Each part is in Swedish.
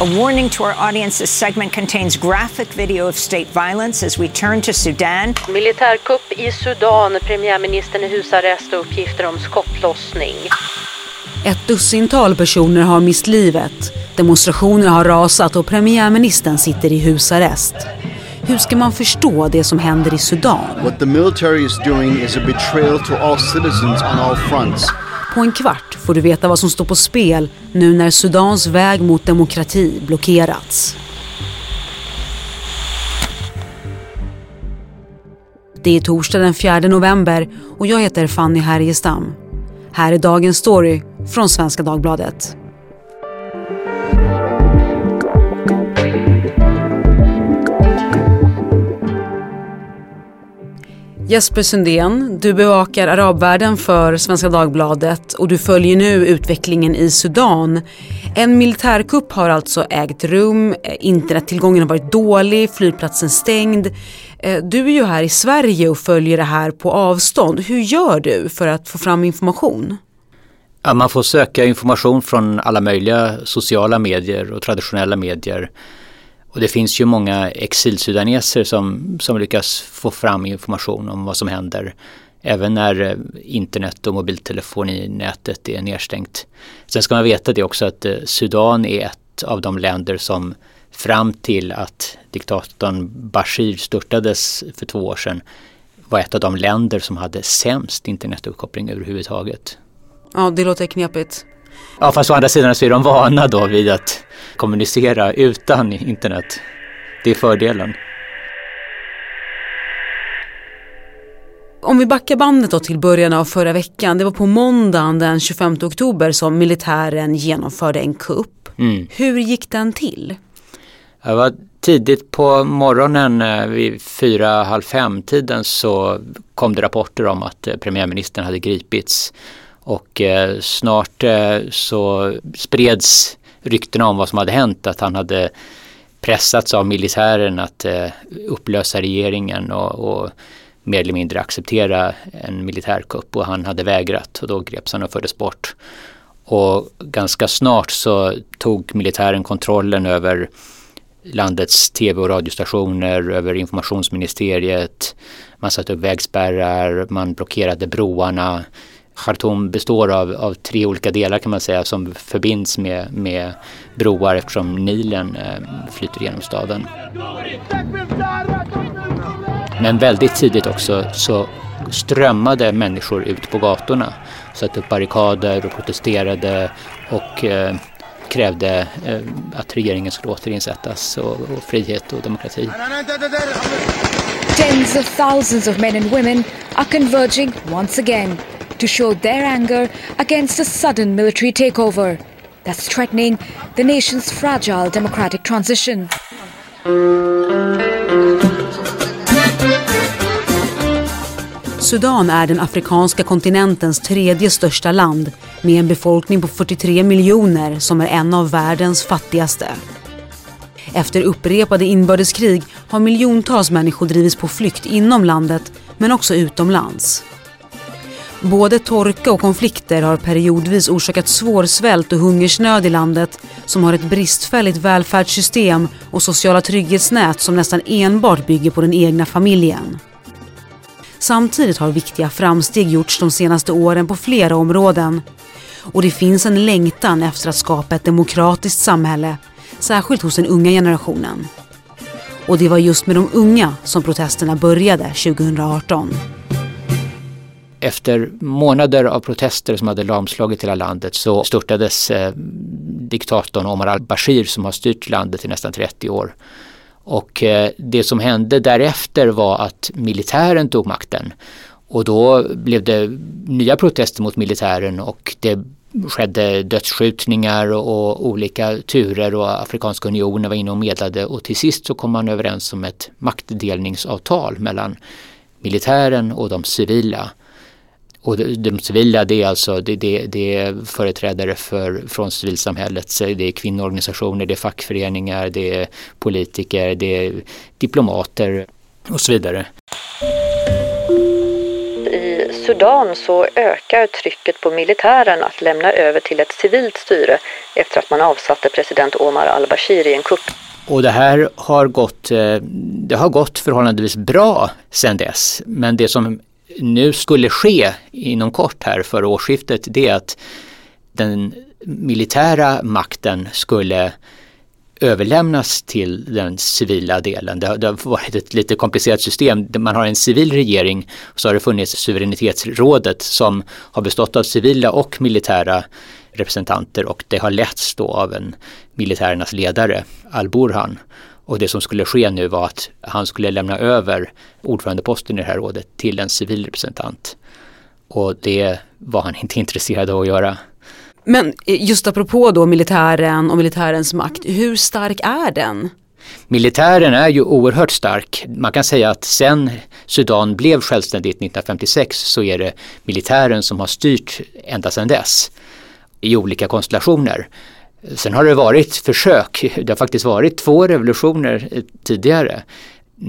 A warning to our audience this segment contains graphic video of state violence as we turn to Sudan. Militärkupp i Sudan. Premiärministern i husarrest och uppgifter om skottlossning. Ett dussintal personer har mist livet. Demonstrationer har rasat och premiärministern sitter i husarrest. Hur ska man förstå det som händer i Sudan? What the military is doing is a betrayal to all citizens on all fronts. På en kvart får du veta vad som står på spel nu när Sudans väg mot demokrati blockerats. Det är torsdag den 4 november och jag heter Fanny Härgestam. Här är dagens story från Svenska Dagbladet. Jesper Sundén, du bevakar arabvärlden för Svenska Dagbladet och du följer nu utvecklingen i Sudan. En militärkupp har alltså ägt rum, eh, internettillgången har varit dålig, flygplatsen stängd. Eh, du är ju här i Sverige och följer det här på avstånd. Hur gör du för att få fram information? Ja, man får söka information från alla möjliga sociala medier och traditionella medier. Och det finns ju många exilsudaneser som, som lyckas få fram information om vad som händer. Även när eh, internet och mobiltelefoninätet är nedstängt. Sen ska man veta det också att eh, Sudan är ett av de länder som fram till att diktatorn Bashir störtades för två år sedan var ett av de länder som hade sämst internetuppkoppling överhuvudtaget. Ja, det låter knepigt. Ja, fast å andra sidan så är de vana då vid att kommunicera utan internet. Det är fördelen. Om vi backar bandet då till början av förra veckan. Det var på måndagen den 25 oktober som militären genomförde en kupp. Mm. Hur gick den till? Det var tidigt på morgonen eh, vid fyra, halv fem tiden så kom det rapporter om att eh, premiärministern hade gripits. Och eh, snart eh, så spreds ryktena om vad som hade hänt, att han hade pressats av militären att eh, upplösa regeringen och, och mer eller mindre acceptera en militärkupp och han hade vägrat och då greps han och fördes bort. Och ganska snart så tog militären kontrollen över landets tv och radiostationer, över informationsministeriet. Man satte upp vägspärrar, man blockerade broarna. Khartoum består av, av, tre olika delar kan man säga som förbinds med, med broar eftersom Nilen eh, flyter genom staden. Men väldigt tidigt också så strömmade människor ut på gatorna. Satte upp barrikader och protesterade och eh, krävde eh, att regeringen skulle återinsättas och, och frihet och demokrati. Tens of thousands of men and women are converging once again to show their anger against a sudden military takeover that's threatening the nation's fragile democratic transition. Sudan är den afrikanska kontinentens tredje största land med en befolkning på 43 miljoner som är en av världens fattigaste. Efter upprepade inbördeskrig har miljontals människor drivits på flykt inom landet men också utomlands. Både torka och konflikter har periodvis orsakat svår svält och hungersnöd i landet som har ett bristfälligt välfärdssystem och sociala trygghetsnät som nästan enbart bygger på den egna familjen. Samtidigt har viktiga framsteg gjorts de senaste åren på flera områden. Och det finns en längtan efter att skapa ett demokratiskt samhälle, särskilt hos den unga generationen. Och det var just med de unga som protesterna började 2018. Efter månader av protester som hade lamslagit hela landet så störtades eh, diktatorn Omar al-Bashir som har styrt landet i nästan 30 år. Och eh, det som hände därefter var att militären tog makten. Och då blev det nya protester mot militären och det skedde dödsskjutningar och olika turer och Afrikanska unionen var inne och medlade och till sist så kom man överens om ett maktdelningsavtal mellan militären och de civila. Och de civila det är alltså det, det, det, är företrädare för, från civilsamhället, det är kvinnoorganisationer, det är fackföreningar, det är politiker, det är diplomater och så vidare. Sudan så ökar trycket på militären att lämna över till ett civilt styre efter att man avsatte president Omar al-Bashir i en kupp. Och det här har gått, eh, det har gått förhållandevis bra sedan dess. Men det som nu skulle ske inom kort här före årsskiftet det är att den militära makten skulle överlämnas till den civila delen. Det har, det har, varit ett lite komplicerat system. Man har en civil regering och så har det funnits suveränitetsrådet som har bestått av civila och militära representanter och det har letts då av en militärernas ledare, Al-Burhan. Och det som skulle ske nu var att han skulle lämna över ordförandeposten i det här rådet till en civil representant. Och det var han inte intresserad av att göra. Men just apropå då militären och militärens makt, hur stark är den? Militären är ju oerhört stark. Man kan säga att sen Sudan blev självständigt 1956 så är det militären som har styrt ända sedan dess i olika konstellationer. Sen har det varit försök, det har faktiskt varit två revolutioner tidigare.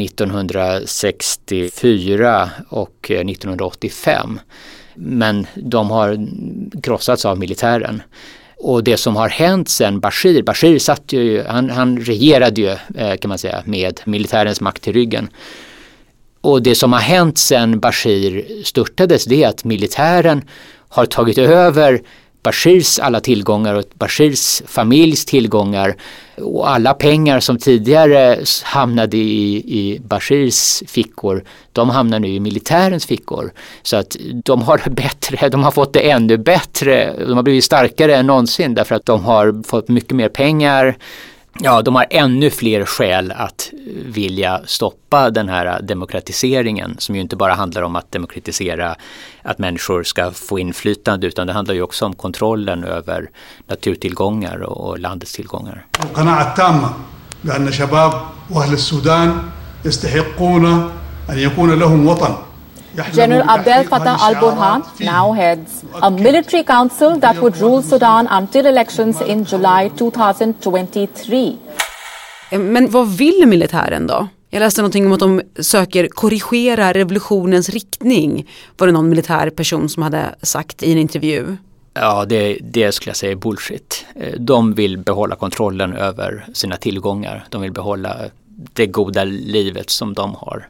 1964 och eh, 1985. Men de har krossats av militären. Och det som har hänt sen Bashir, Bashir satt ju, han, han regerade ju eh, kan man säga med militärens makt i ryggen. Och det som har hänt sen Bashir störtades det är att militären har tagit över Bashirs alla tillgångar och Bashirs familjs tillgångar och alla pengar som tidigare hamnade i, i Bashirs fickor, de hamnar nu i militärens fickor. Så att de har det bättre, de har fått det ännu bättre, de har blivit starkare än någonsin därför att de har fått mycket mer pengar, ja, de har ännu fler skäl att vilja stoppa den här demokratiseringen som ju inte bara handlar om att demokratisera att människor ska få inflytande utan det handlar ju också om kontrollen över naturtillgångar och landets tillgångar. General Abdel Fattah al-Burhan now heads a military council that would rule Sudan until elections in July 2023. Eh, men vad vill militären då? Jag läste någonting om att de söker korrigera revolutionens riktning. Var det någon militär person som hade sagt i en intervju. Ja, det, det skulle jag säga är bullshit. Eh, de vill behålla kontrollen över sina tillgångar. De vill behålla det goda livet som de har.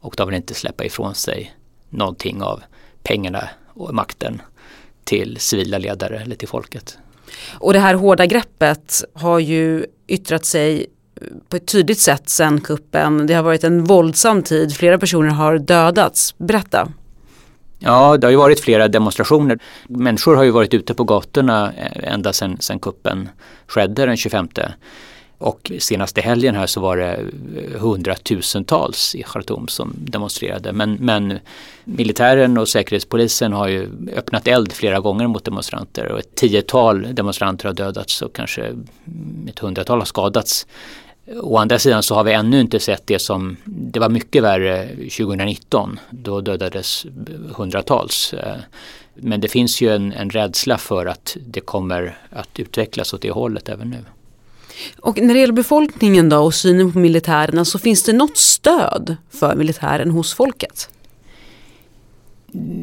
Och de vill inte släppa ifrån sig någonting av pengarna och makten till civila ledare eller till folket. Och det här hårda greppet har ju yttrat sig på ett tydligt sätt sen kuppen. Det har varit en våldsam tid, flera personer har dödats. Berätta. Ja, det har ju varit flera demonstrationer. Människor har ju varit ute på gatorna eh, ända sedan kuppen skedde den 25 och senaste helgen här så var det eh, hundratusentals i Khartoum som demonstrerade. Men, men militären och säkerhetspolisen har ju öppnat eld flera gånger mot demonstranter och ett tiotal demonstranter har dödats och kanske ett hundratal har skadats. Å andra sidan så har vi ännu inte sett det som, det var mycket värre 2019. Då dödades hundratals. Eh, men det finns ju en, en rädsla för att det kommer att utvecklas åt det hållet även nu. Och när det gäller befolkningen då och synen på militärerna så finns det något stöd för militären hos folket?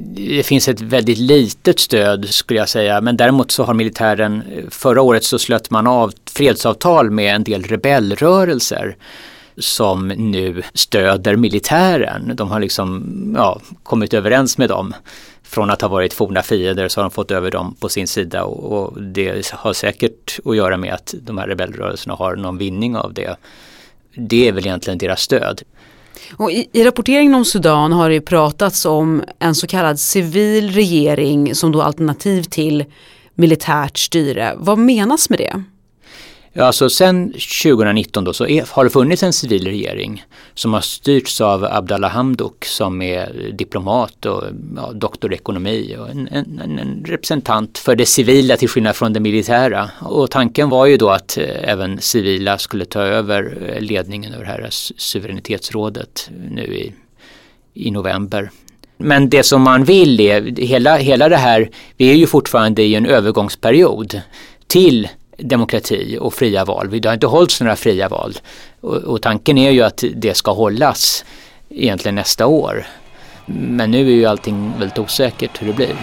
Det finns ett väldigt litet stöd skulle jag säga men däremot så har militären eh, förra året så slöt man av fredsavtal med en del rebellrörelser som nu stöder militären. De har liksom ja, kommit överens med dem från att ha varit forna fiender så har de fått över dem på sin sida och, och, det har säkert att göra med att de här rebellrörelserna har någon vinning av det. Det är väl egentligen deras stöd. Och i, I rapporteringen om Sudan har det pratats om en så kallad civil regering som då alternativ till militärt styre. Vad menas med det? Ja, alltså sen 2019 då så är, har det funnits en civil regering som har styrts av Abdallah Hamdok som är diplomat och ja, doktor i ekonomi och en, en, en, representant för det civila till skillnad från det militära. Och tanken var ju då att eh, även civila skulle ta över eh, ledningen över det här suveränitetsrådet nu i, i november. Men det som man vill är, hela, hela det här, vi är ju fortfarande i en övergångsperiod till demokrati och fria val. Det har inte hållits några fria val och, och tanken är ju att det ska hållas egentligen nästa år. Men nu är ju allting väldigt osäkert hur det blir.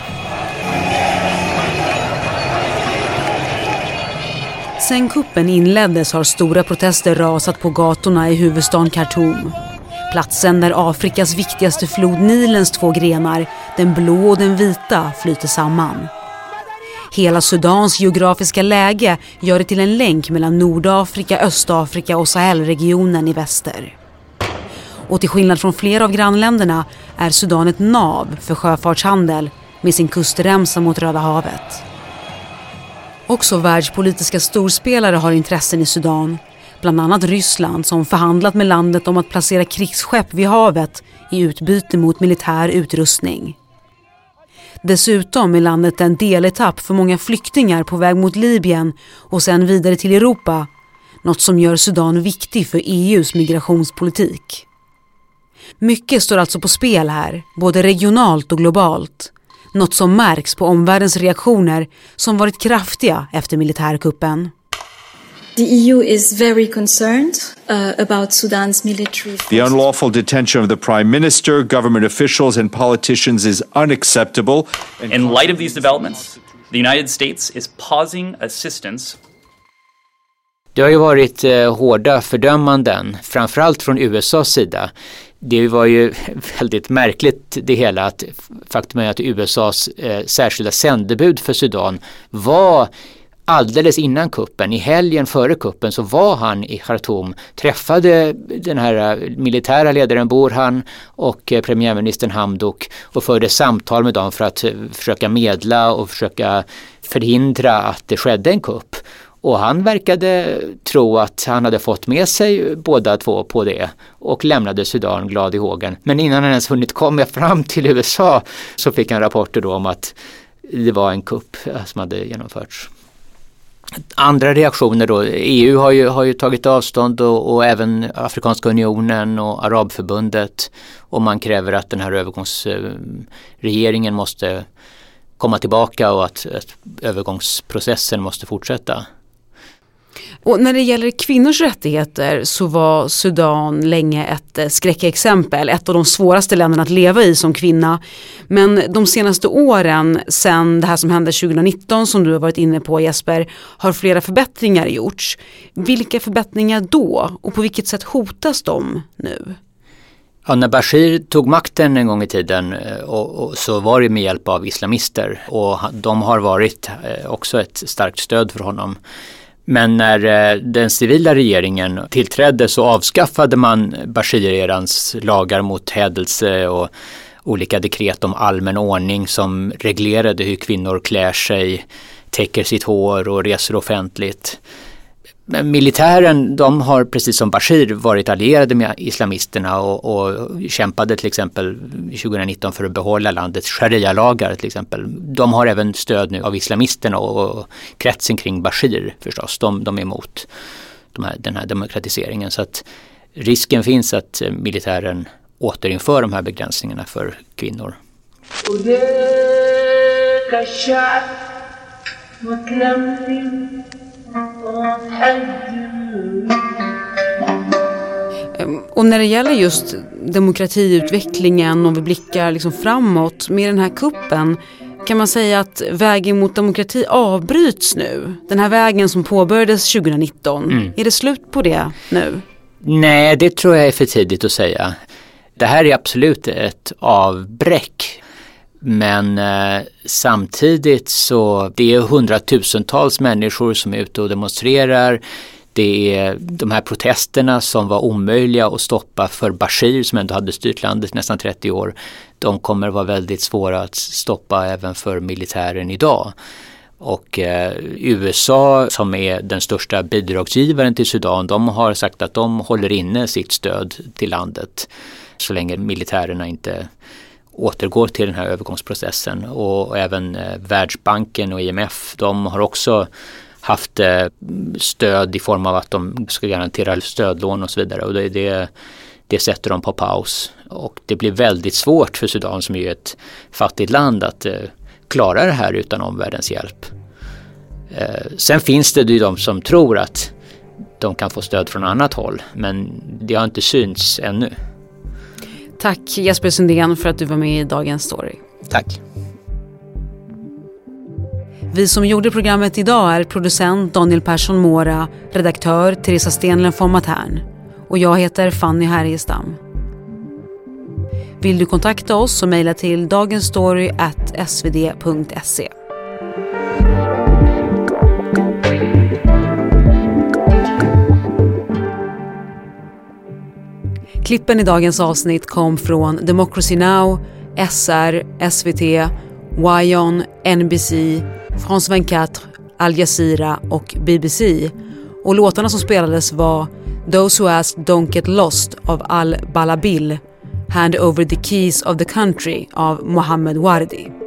Sen kuppen inleddes har stora protester rasat på gatorna i huvudstaden Khartoum. Platsen där Afrikas viktigaste flod Nilens två grenar, den blå och den vita, flyter samman. Hela Sudans geografiska läge gör det till en länk mellan Nordafrika, Östafrika och Sahelregionen i väster. Och till skillnad från flera av grannländerna är Sudan ett nav för sjöfartshandel med sin kustremsa mot Röda havet. Också världspolitiska storspelare har intressen i Sudan. Bland annat Ryssland som förhandlat med landet om att placera krigsskepp vid havet i utbyte mot militär utrustning. Dessutom är landet en deletapp för många flyktingar på väg mot Libyen och sen vidare till Europa. Något som gör Sudan viktig för EUs migrationspolitik. Mycket står alltså på spel här, både regionalt och globalt. Något som märks på omvärldens reaktioner som varit kraftiga efter militärkuppen. The EU is very concerned uh, about Sudan's military The unlawful detention of the prime minister, government officials, and politicians is unacceptable. In light of these developments, the United States is pausing assistance det har ju varit eh, hårda fördömanden, framförallt från USAs sida. Det var ju väldigt märkligt det hela att faktum är att USAs eh, särskilda sändebud för Sudan var alldeles innan kuppen, i helgen före kuppen så var han i Khartoum, träffade den här eh, militära ledaren Burhan och eh, premiärministern Hamdok och förde samtal med dem för att eh, försöka medla och försöka förhindra att det skedde en kupp. Och han verkade tro att han hade fått med sig båda två på det och lämnade Sudan glad i hågen. Men innan han ens hunnit komma fram till USA så fick han rapporter då om att det var en kupp som hade genomförts. Andra reaktioner då, EU har ju, har ju tagit avstånd och, och, även Afrikanska unionen och Arabförbundet och man kräver att den här övergångsregeringen måste komma tillbaka och att, att övergångsprocessen måste fortsätta. Och när det gäller kvinnors rättigheter så var Sudan länge ett eh, skräckexempel, ett av de svåraste länderna att leva i som kvinna. Men de senaste åren, sen det här som hände 2019 som du har varit inne på Jesper, har flera förbättringar gjorts. Vilka förbättringar då och på vilket sätt hotas de nu? Ja, när Bashir tog makten en gång i tiden eh, och, och, så var det med hjälp av islamister och de har varit eh, också ett starkt stöd för honom. Men när eh, den civila regeringen tillträdde så avskaffade man Bashir-erans lagar mot hädelse och olika dekret om allmän ordning som reglerade hur kvinnor klär sig, täcker sitt hår och reser offentligt. Militären, de har precis som Bashir varit allierade med islamisterna och, och kämpade till exempel 2019 för att behålla landets sharia-lagar till exempel. De har även stöd nu av islamisterna och, och kretsen kring Bashir förstås. De, de är emot de här, den här demokratiseringen. Så att risken finns att eh, militären återinför de här begränsningarna för kvinnor. Ehm, och när det gäller just demokratiutvecklingen och vi blickar liksom framåt med den här kuppen kan man säga att vägen mot demokrati avbryts nu? Den här vägen som påbörjades 2019, mm. är det slut på det nu? Nej, det tror jag är för tidigt att säga. Det här är absolut ett avbräck men eh, samtidigt så det är hundratusentals människor som är ute och demonstrerar. Det är de här protesterna som var omöjliga att stoppa för Bashir som ändå hade styrt landet i nästan 30 år. De kommer vara väldigt svåra att stoppa även för militären idag. Och eh, USA som är den största bidragsgivaren till Sudan, de har sagt att de håller inne sitt stöd till landet så länge militärerna inte återgår till den här övergångsprocessen och även eh, Världsbanken och IMF de har också haft eh, stöd i form av att de ska garantera stödlån och så vidare och det, det, det sätter de på paus. Och det blir väldigt svårt för Sudan som är ett fattigt land att eh, klara det här utan omvärldens hjälp. Sen finns det ju de som tror att de kan få stöd från annat håll men det har inte synts ännu. Tack Jesper Sundén för att du var med i Dagens Story. Tack. Vi som gjorde programmet idag är producent Daniel Persson Mora, redaktör Teresa Stenlen von Matern och jag heter Fanny Härgestam. Vill du kontakta oss så mejla till dagensstory.svd.se. Klippen i dagens avsnitt kom från Democracy Now, SR, SVT, Wyon, NBC, France 24, Al Jazeera och BBC. Och låtarna som spelades var Those Who Asked Don't Get Lost av Al Balabil, Hand Over the Keys of the Country av Mohammed Wardi.